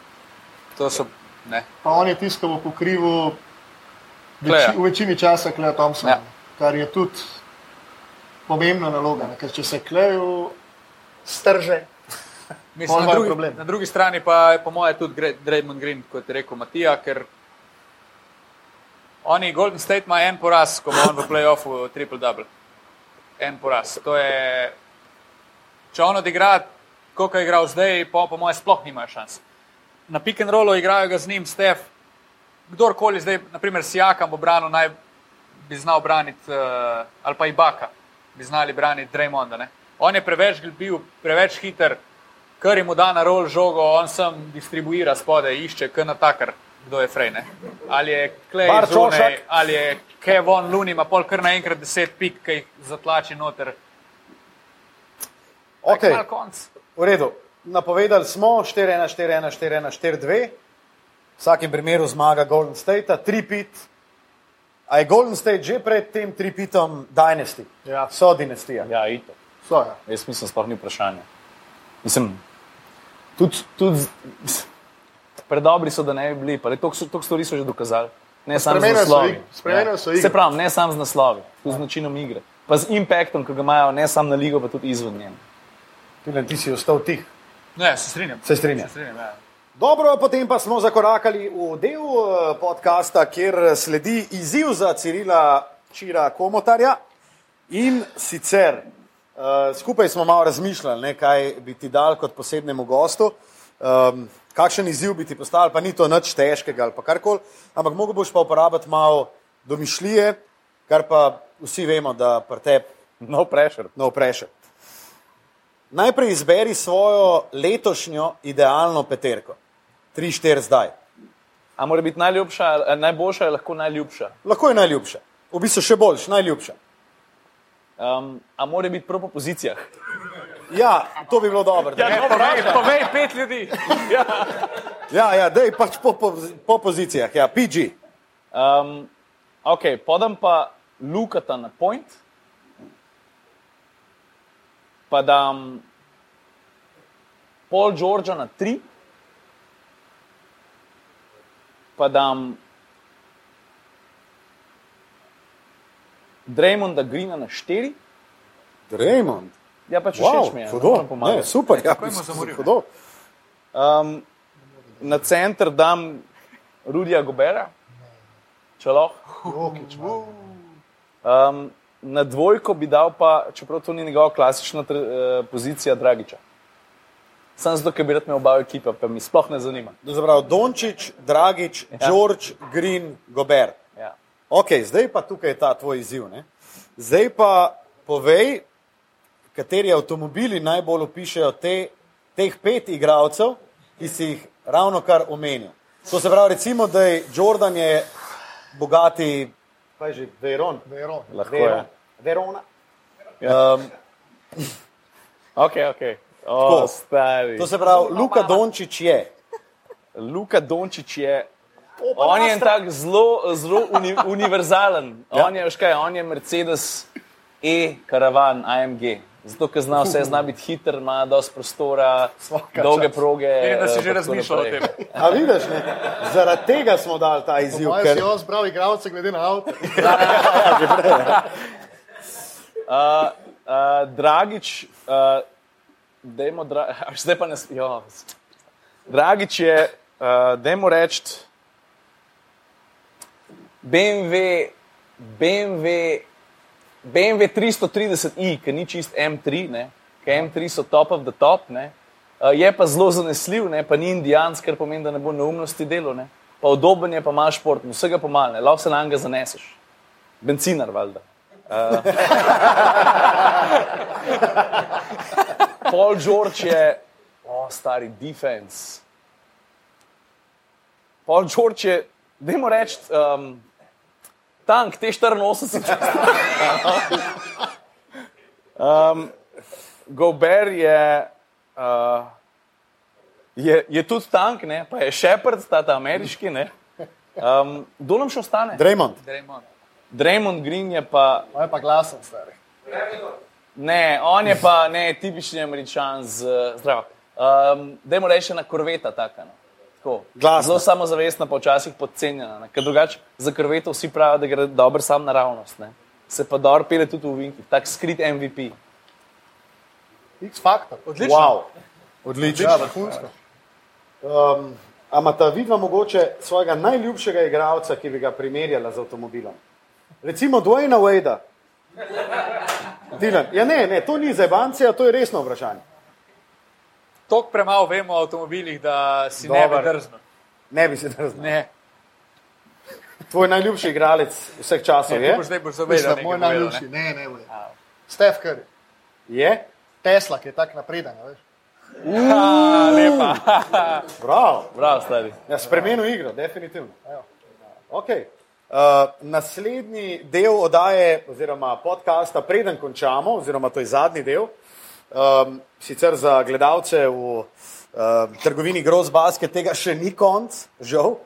to so. Ne. Pa on je tiskal v pokrivu Kleja. veči, v večini časa Kleja Thompsona, Ja. ja. kar je tudi pomembna naloga. Ne? Ker če se Kleju strže, Mislim, na, drugi, na drugi strani pa je po mojem tudi Draymond Green, kot je rekel Matija, ker oni Golden State ima en poraz, ko ima on v playoffu triple-double. En poraz. To je, če on odigra, koliko je igral zdaj, po, po mojem sploh nimajo šans. Na pick and rollu igrajo ga z njim Stef, kdorkoli zdaj, naprimer Sijakam bo branil, naj bi znal braniti, uh, ali pa Ibaka, bi znali braniti Draymonda. Ne? On je preveč bil, preveč hiter, kar jim da na rol žogo, on sam distribuira spode, išče, k na takar, kdo je frej. Ne? Ali je Klej zunaj, ali je Kevon Luni, ima pol kar naenkrat deset pik, ki jih zatlači noter. Konc. V redu. Napovedali smo 4-1, 4-1, 4-1, 4-2. V vsakem primeru zmaga Golden State, tri-pit. A je Golden State že pred tem tri-pitom Dynasty? Ja. So dinastija. Ja, isto. so, ja. Jaz mislim, sploh ni vprašanje. Mislim, tudi, tudi predobri so, da ne bi bili, toliko stvari so že dokazali. Ne samo z naslovi. ig- spremenili so igro. Se pravi, ne samo z naslovi, tudi z načinom igre. Pa z impactom, ki ga imajo ne samo na ligo, pa tudi izven njega. Tilen, ti si ostal tih. Ne, se strinjam. Se strinjam. Se strinjam ja. Dobro, potem pa smo zakorakali v del eh, podcasta, kjer sledi izziv za Cirila Čira Komotarja. In sicer uh, skupaj smo malo razmišljali, ne, kaj bi ti dal kot posebnemu gostu, um, kakšen izziv bi ti postavili, pa ni to nič težkega ali karkoli, ampak mogo boš pa uporabiti malo domišljije, kar pa vsi vemo, da pri tebi No pressure. no pressure. Najprej izberi svojo letošnjo idealno peterko. 3-4 zdaj. A mora biti najljubša, eh, najboljša, lahko najljubša? Lahko je najljubša, v bistvu še boljš, najljubša. Um, a mora biti prav po pozicijah? Ja, to bi bilo dobro. da- Ne, povej, povej pet ljudi. Ja, ja, dej pač po, po, po pozicijah. Ja, PG. Um, ok, podam pa Lukata na point, pa dam Paul Georgea na tri, pa dam Draymonda Greena na štiri. Raymond. Ja, pač Wow, všeč mi je. hudo. moram pomagati. Ne, super, ja, mu zamoril, ne? hudo. Um, na center dam Rudija Gobera, če lahko. Um, na dvojko bi dal pa, čeprav to ni njegova klasična tre, uh, pozicija, Dragiča. Sam zato, ker bi rad imel oba ekipa, pa mi sploh ne zanima. Zapravo, Dončić, Dragič, Ja. George, Green, Gober. Ja. Ok, zdaj pa tukaj je ta tvoj izziv. Ne? Zdaj pa povej, kateri avtomobili najbolj opišajo te, teh pet igralcev, ki si jih ravno kar omenil. To se pravi, recimo, da je Jordan je bogati, kaj je že, Veron. Veron. Lahko Veron. je. Verona. Um, Ok, ok. O, Tako. stari. to se pravi, Luka Dončić je. Luka Dončić je. On je en tak zelo, zelo uni, univerzalen. Ja. On je, veš kaj, on je Mercedes E, karavan, AMG. Zato, ker zna vse, zna biti hiter, ima dosti prostora, Svaka dolge čast. proge. Vidim, da si eh, že razmišljal o tem. A vidiš, ne? zaradi tega smo dali ta izziv. Moje Ker, si jaz zbral igralce glede na avto. Uh, uh, Dragič, uh, dajmo, dra zdaj pa ne smemo. Dragič je, uh, dajmo reči, BMW, BMW, BMW 330i, ki ni čist M3, ne, ker M3 so top of the top, ne, uh, je pa zelo zanesljiv, ne, pa ni indijanc, ker pomeni, da ne bo neumnosti delo, ne, pa udoben je, pa ima šport, vsega pomalne, lahko se na njega zaneseš. Benzinar, valjda. Paul George je, o, stari defense. Paul George je, dajmo reči, um, tank T84. um, Gober je, uh, je, je tudi tank, ne? pa je Shepard, ta, ta ameriški. ne. Um, Kdo nam še ostane? Draymond, Draymond. Draymond Green je pa Moje pa glasen, stari. Ne, on je pa ne tipični američan z zdravo. Um, Dajmo reči na korveta taka. No. Tako. Glasna. Zelo samozavestna, pa včasih podcenjena. Ker drugače za korvetov vsi pravijo, da gre dobro sam naravnost. Ne. Se pa dobro pele tudi v Vinki, tak skrit MVP. X-faktor. Odlično. wow. odlično. Ja, vrhunsko. Um, Amata vidva mogoče svojega najljubšega igralca, ki bi ga primerjala z avtomobilom. Recimo Dwayna Wadea. Dylan. Ja, ne, ne, to ni zebancija, to je resno vprašanje. Tok premalo vemo o avtomobilih, da si ne bi Dobar. drznil. Ne bi se drznil. Ne, Tvoj najljubši igralec vseh časov ne, je? boš zdaj boš zavedal. Mislim, moj najljubši. ne. Ne, ne, ne. Stef Curry. Je? Tesla, ki je tako napreden, veš. A, Lepa. Bravo. Bravo, stari. Ja, spremenil igro, definitivno. Evo. Okay. Uh, naslednji del oddaje oziroma podcasta, preden končamo, oziroma to je zadnji del, um, sicer za gledalce v um, trgovini Gross Basket tega še ni konc, žal.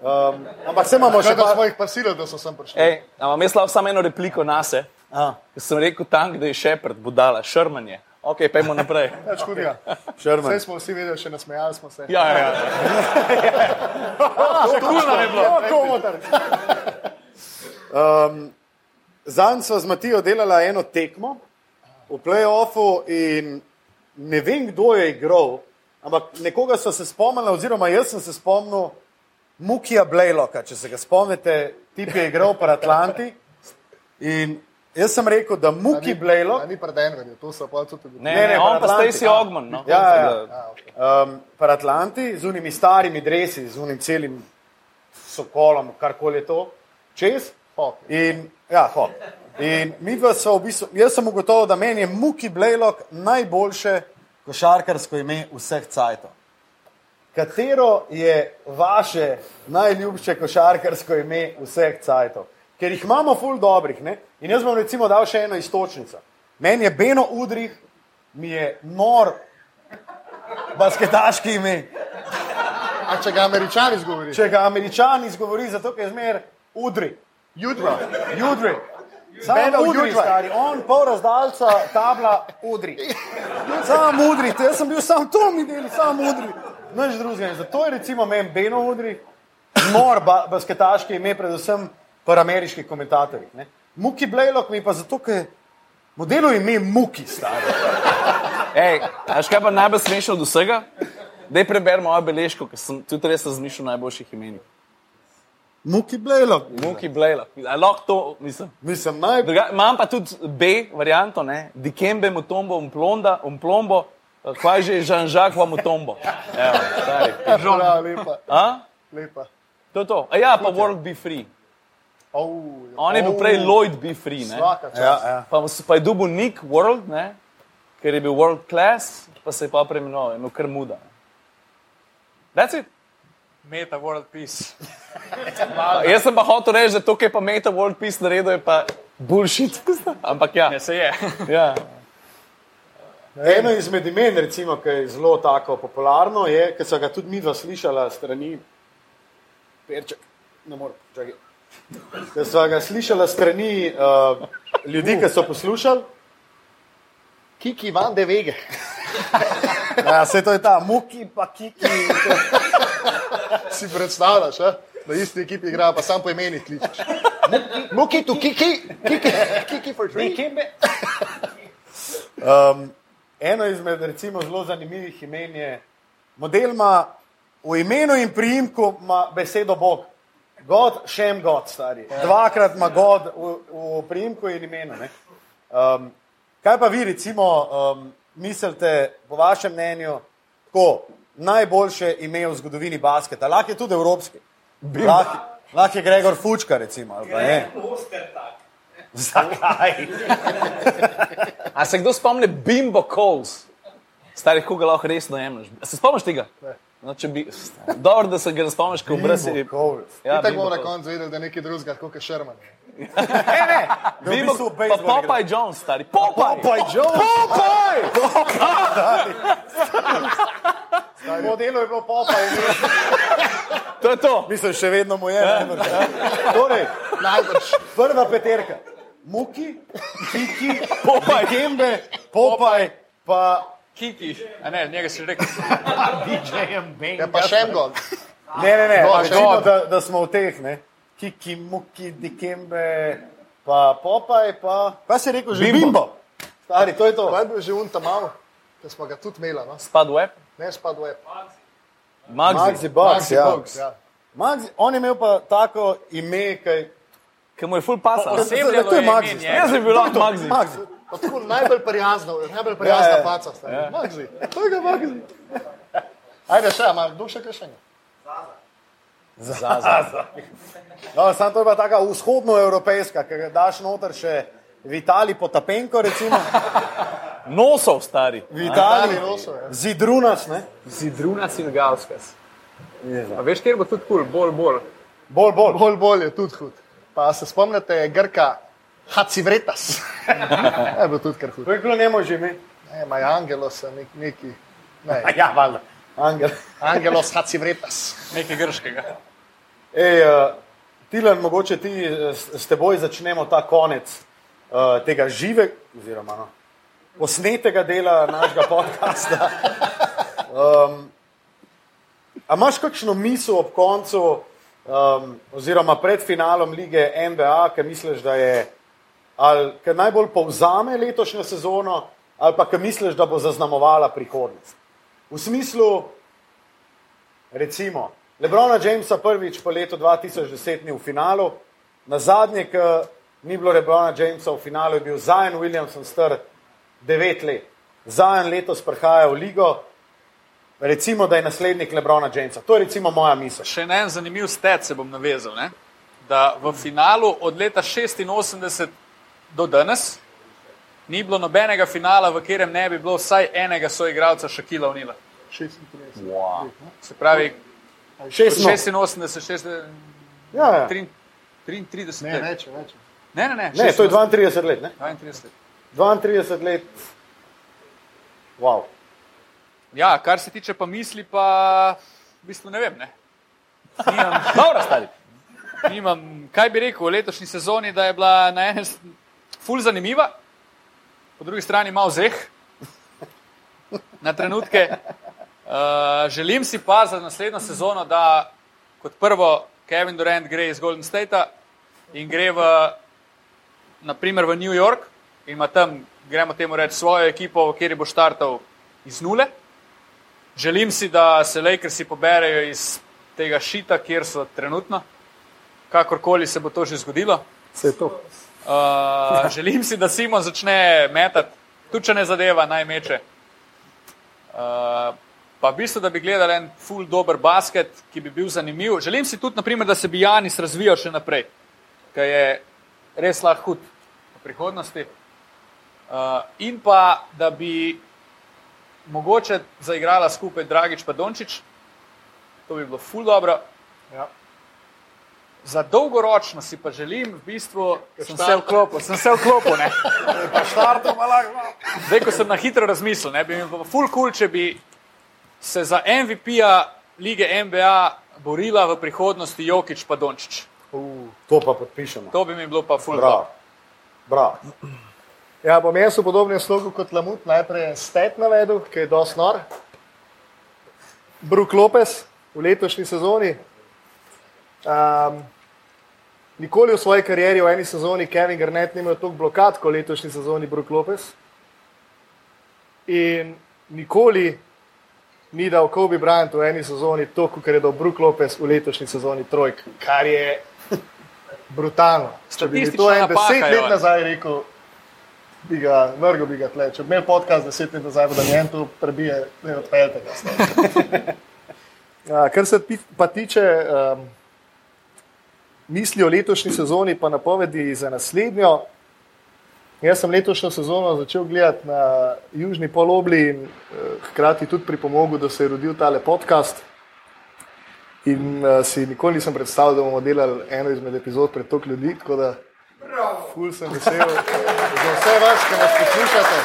Um, ampak se imamo še Še par... smo jih pasili, da so sem prišli. Ej, imam jaz lahko samo eno repliko na se, A, ker sem rekel tank, da je Shepard, budala, šrmanje. Ok, pejmo naprej. Več hudega. Sherman. Vse smo vsi vedeli, še nasmejali smo se. Ja, ja, ja. Še kul nam je bilo. Ja, komotar. Um, Zanj sva z Matijo delala eno tekmo v playoffu in ne vem, kdo je igral, ampak nekoga so se spomnili, oziroma jaz sem se spomnil Mukija Blejloka, če se ga spomnite, tip je igral pri Atlanti. In jaz sem rekel, da Muki Blejlok. Ni pred Denverjem, to so pa tudi. Ne, Ne, ne, ne, on pa. Stacey Ogman. No. Ja, ja, ja. Um, pri Atlanti z unimi starimi dresi, z unim celim sokolom, karkoli je to, čez. Hop. In, ja, hop. In mi dva sva v bistvu, jaz sem ugotovil, da meni je Muki Blejlok najboljše košarkarsko ime vseh cajtov. Katero je vaše najljubše košarkarsko ime vseh cajtov? Ker jih imamo ful dobrih. Ne? In jaz bom recimo dal še eno istočnico. Meni je Beno Udrih, mi je nor basketaški ime. A če ga američani izgovorijo? Če ga američani izgovori, zato ker je zmer Udri. Jutro. Judri. Sam Benno udri, stari, on pol razdalca tabla udri. Sam udri, jaz sem bil sam to mi del, sam udri. Nič drugega. Zato je recimo meni Beno udri, nor ba, basketaški ime, predvsem par ameriških komentatorjih. ne. Muki Blejlok mi pa zato, ker modelu ime Muki, stari. Ej, a škaj pa najbolj smešno od vsega? Daj preber mojo beležko, ker sem tudi res razmišljal o najboljših imenih. Muki Blejlo. Muki Blejla. Lahko to, mislim. Mislim, naj... Druga, imam pa tudi B varianto, ne? Dikembe Mutombo, Umplonda, Umplombo, kaj že Žan-Žak v Mutombo. Evo, stari. Ja, lepa. A? lepa. To je to. A ja, pa World Be Free. Oh, On je bil prej Lloyd Be Free, ne? Ja, ja. Pa, pa je dubil Nick World, ne? ker je bil World Class, pa se je pa preimenoval, no kar muda. That's it. Meta World Peace. Jaz sem pa hotel reči, da to, kar je pa Meta World Peace naredil, je pa bullshit. Ampak ja. Ne, se je. ja. Eno izmed imen, recimo, ki je zelo tako popularno, je, ki so ga tudi mi dva slišala strani Perček, ne morem, čakaj. Ki so ga slišala strani uh, ljudi, ki so poslušali. Kiki van de Vege. Ja, se to je ta muki, pa kiki. Si predstavljaš, a? da isti ekipi igra, pa sam po imenih kličeš. Muki tu, kiki, kiki, kiki for free. Um, eno izmed recimo, zelo zanimivih imen je model, ima v imenu in priimku besedo Bog. God, šem God, stari. Dvakrat ima God v, v priimku in imenu. ne. Um, kaj pa vi, recimo, um, mislite, po vašem mnenju, tako najboljše ime v zgodovini basketa? Lahko je tudi evropski. Lahko lah je Gregor Fučka, recimo. ne. Zakaj? A se kdo spomni Bimbo Coles? Starih, koga lahko resno jemliš? Se spomniš tega? No, če bi, dobro, da se ga ne spomniš, ko je. Coles. Ja, Tako bomo na koncu vedeli, da je nekaj drugega, kot je Sherman. Ne, ne, da v Bimbo, bistvu pa. Popeye Jones, stari. Popeye! Popeye Jones. Popeye! Modelo je bilo popa in To je to. mislim, še vedno mu je. najbrž. Torej, Najbrž. prva peterka. Muki, Kiki, Popeye. Kembe, Popaj, pa Kiki, a ne, njega si rekel. Ja, pa Sherman. ne, ne, ne, God, recimo, God. da, da smo v teh, ne. Kiki, Muki, Dikembe, pa Popaj, pa, kaj si rekel že? Bimbo. Bimbo. Stari, to je to. To je bil že unta mal, ki smo ga tudi imeli, no? Spad web. ne spad web. Magzi. Maxi Bugs, Maxi ja. Bugs, ja. Maxi, on je imel pa tako ime, kaj... Ki mu je full pasal. Oseb- Osebljalo To je Maxi. Jaz bi bil lahko Magzi. Maxi. Pa tako najbolj prijazno, najbolj prijazna Ja, ja. faca. stari. Magzi. To je ga Magzi. Ajde še, ima kdo še kaj še? Zaza. No, samo to je pa taka vzhodnoevropejska, ki ga daš noter še v Italiji potapenko, recimo. Nosov, stari. V Italiji nosov, ja. zidrunas, ne? Zidruna Singalskas. A veš, kjer bo tudi kul, bolj, bolj. Bolj, bolj. Bolj bolj je tudi hud. Pa se spomnite Grka Hacivretas. je bil tudi kar hud. To je bilo njemu že ime. Ne, maj Angelos, nek, neki. Ne, Ja, valjda. Angel. Angelos Hacivretas. Nekaj grškega. Ej, uh, Tilan, mogoče ti eh, s, s teboj začnemo ta konec uh, tega živega, oziroma no, posnetega dela našega podcasta. Um, a imaš kakšno misel ob koncu, um, oziroma pred finalom lige NBA, ki misliš, da je, ali ki najbolj povzame letošnjo sezono, ali pa ki misliš, da bo zaznamovala prihodnost? V smislu, recimo, Lebrona Jamesa prvič po letu 2010 ni v finalu, na zadnje, ki ni bilo Lebrona Jamesa v finalu, je bil Zion Williamson star 9 let. Zion letos prihaja v ligo, recimo, da je naslednik Lebrona Jamesa. To je recimo moja misel. Še en zanimiv stet se bom navezal. Ne? Da v finalu od leta 86 do danes ni bilo nobenega finala, v katerem ne bi bilo vsaj enega soigralca Šakila Unila. 36. Wow. Se pravi, Šest no. 86, 6, Ja, ja. 33 Ne, let. več, več. Ne, ne, ne, Ne, to je 86, 32 let. Ne? 32 let. 32 let. Wow. Ja, kar se tiče pa misli, pa v bistvu ne vem. Ne. Nimam, Dobro, stari. nimam, kaj bi rekel o letošnji sezoni, da je bila na strani ful zanimiva, po drugi strani malo zeh na trenutke. Uh, želim si pa za naslednjo sezono, da kot prvo Kevin Durant gre iz Golden Statea in gre v, naprimer v New York in ima tam, gremo temu reči, svojo ekipo, kateri bo štartal iz nule. Želim si, da se Lakersi poberejo iz tega šita, kjer so trenutno. kakorkoli se bo to že zgodilo. Se je to. Uh, želim si, da Simon začne metati, tudi če ne zadeva, naj meče. Uh, pa v bistvu, da bi gledali en full dober basket, ki bi bil zanimiv. Želim si tudi, naprimer, da se bi Janis razvijal še naprej, ker je res lahko hud v prihodnosti. Uh, in pa, da bi mogoče zaigrala skupaj Dragič pa Dončić, to bi bilo full dobro. Ja. Za dolgoročno si pa želim, v bistvu, sem se vklopil, sem se vklopil. ne. Zdaj, ko sem na hitro razmislil, ne, bi mi bilo full cool, če bi se za MVP-ja lige NBA borila v prihodnosti Jokič pa Dončić. To pa podpišemo. To bi mi bilo pa full Bravo. Ja, bom jaz v podobnem slogu kot Lamut najprej stet navedel, ki je dosti nor. Brook Lopez v letošnji sezoni. Um, nikoli v svoji karieri v eni sezoni Kevin Garnett ni imel toliko blokad kot v letošnji sezoni Brook Lopez. In nikoli ni dal Kobe Bryant v eni sezoni toliko, kot je dal Brook Lopez v letošnji sezoni trojk, kar je brutalno. Če bi to en napaka deset let nazaj rekel, bi ga vrgel, bi ga tle. Če bi imel podcast deset let nazaj, da njen to prebije, ne odpeljte ga. Ja, Kar se pa tiče um, misli o letošnji sezoni, pa napovedi za naslednjo. Jaz sem letošnjo sezono začel gledati na južni polobli in uh, hkrati tudi pripomogel, da se je rodil tale podcast. In uh, si nikoli nisem predstavljal, da bomo delali eno izmed epizod pred toliko ljudi, tako da ful sem vesel za vse vas, ki nas poslušate.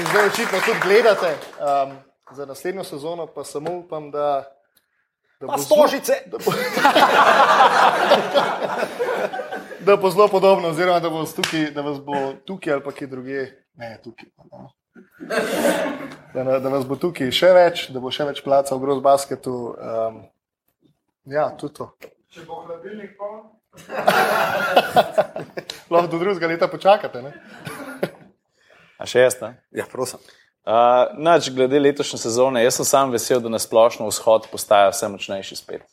In zdaj očitno tudi gledate. Um, za naslednjo sezono pa samo upam, da. da bo zelo- Stožice! da bo, da bo zelo podobno, oziroma da, tukaj, da vas bo tukaj ali pa kje drugje. Ne, tukaj. No. Da, na- da vas bo tukaj še več, da bo še več placa v groz basketu. Um, ja, tudi to. Če bo hladilnik poln, Lahko do drugega leta počakate. Ne? A še jaz, ne? Ja, prosim. Uh, nač, glede letošnje sezone, jaz sem sam vesel, da na splošno vzhod postaja vse močnejši spet.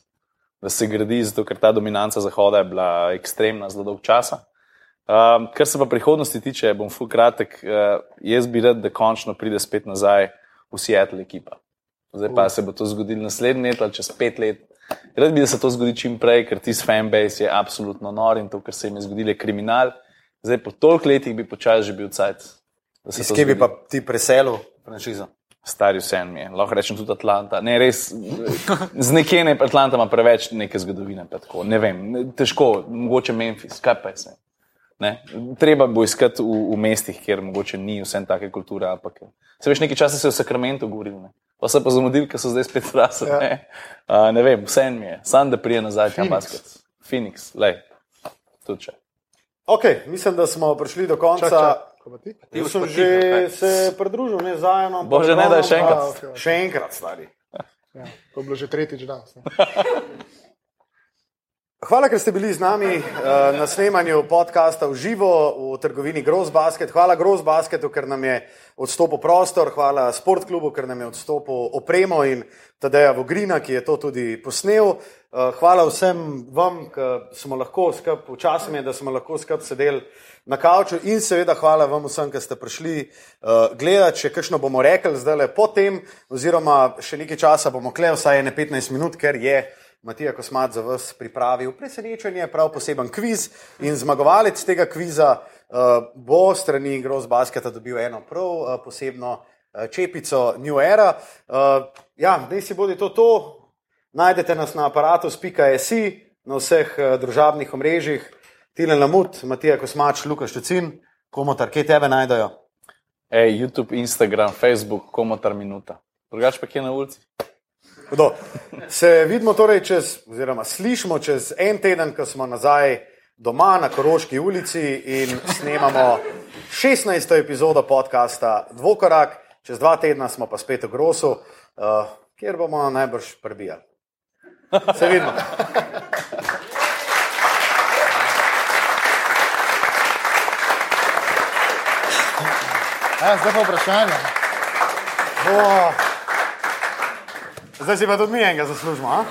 Da se gradi, zato ker ta dominanca zahoda je bila ekstremna zelo dolg časa. Um, kar se pa prihodnosti tiče, bom ful kratek. Uh, jaz bi rad, da končno pride spet nazaj v Seattle ekipa. Zdaj pa se bo to zgodilo naslednje leto ali čez pet let. Rad bi, da se to zgodi čim prej, ker tisti fanbase je absolutno nor in to, kar se jim je zgodilo, je kriminal. Zdaj po toliko letih bi počasi že bil cajt. Iz kje bi pa ti preselil franšizo? Stari vse mi je, lahko rečem tudi Atlanta. Ne, res, z nekje ne, Atlanta ima preveč neke zgodovine. pa Tako, ne vem, težko, mogoče Memphis, kaj pa je. Ne? Treba bo iskati v, v mestih, kjer mogoče ni vsem take kulture. Ampak, se veš, nekaj časa se je v Sakramentu govoril, ne? pa se pa zamudili, ker so zdaj spet rasli. Ja. Ne? Uh, ne vem, vse mi je, sam da prije nazaj tam Phoenix. basket. Phoenix, lej, tudi če. Ok, mislim, da smo prišli do konca. Čak, čak. Ko pa ti? Jaz sem že se pridružil, ne zajedno. ampak Bože, ne, da je še enkrat. A, okej, okej. Še enkrat, stari. Ja, to je bilo že tretjič danes. Hvala, ker ste bili z nami uh, na snemanju podcasta v živo v trgovini Gross Basket. Hvala Gross Basketu, ker nam je odstopil prostor, hvala Sportklubu, ker nam je odstopil opremo in Tadeja Vogrina, ki je to tudi posnel. Uh, hvala vsem vam, ki smo lahko skup, včasih je, da smo lahko skup sedeli na kavču in seveda hvala vam vsem, ki ste prišli uh, gledati, če kakšno bomo rekli zdaj le potem, oziroma še nekaj časa bomo klej, vsaj ene 15 minut, ker je Matija Kosmat za vas pripravil presenečenje, prav poseben kviz in zmagovalec tega kviza uh, bo strani Gross Basketa dobil eno prav uh, posebno uh, čepico New Era. Uh, ja, zdaj si bodi to to. Najdete nas na aparatus.si, na vseh uh, družabnih omrežjih, Tilen Lamut, Matija Kosmač, Luka Štucin, komotar, kje tebe najdejo? Ej, YouTube, Instagram, Facebook, komotar minuta. Drugač pa kje na ulici? Kdo? Se vidimo torej čez, oziroma slišimo čez en teden, ko smo nazaj doma na Koroški ulici in snemamo 16. epizodo podcasta Dvokorak, čez dva tedna smo pa spet v Grosu, uh, kjer bomo najbrž prebijali. Se vidimo. Ja, zdaj pa vprašanje. Oh. Zdaj si pa tudi mi enega zaslužimo.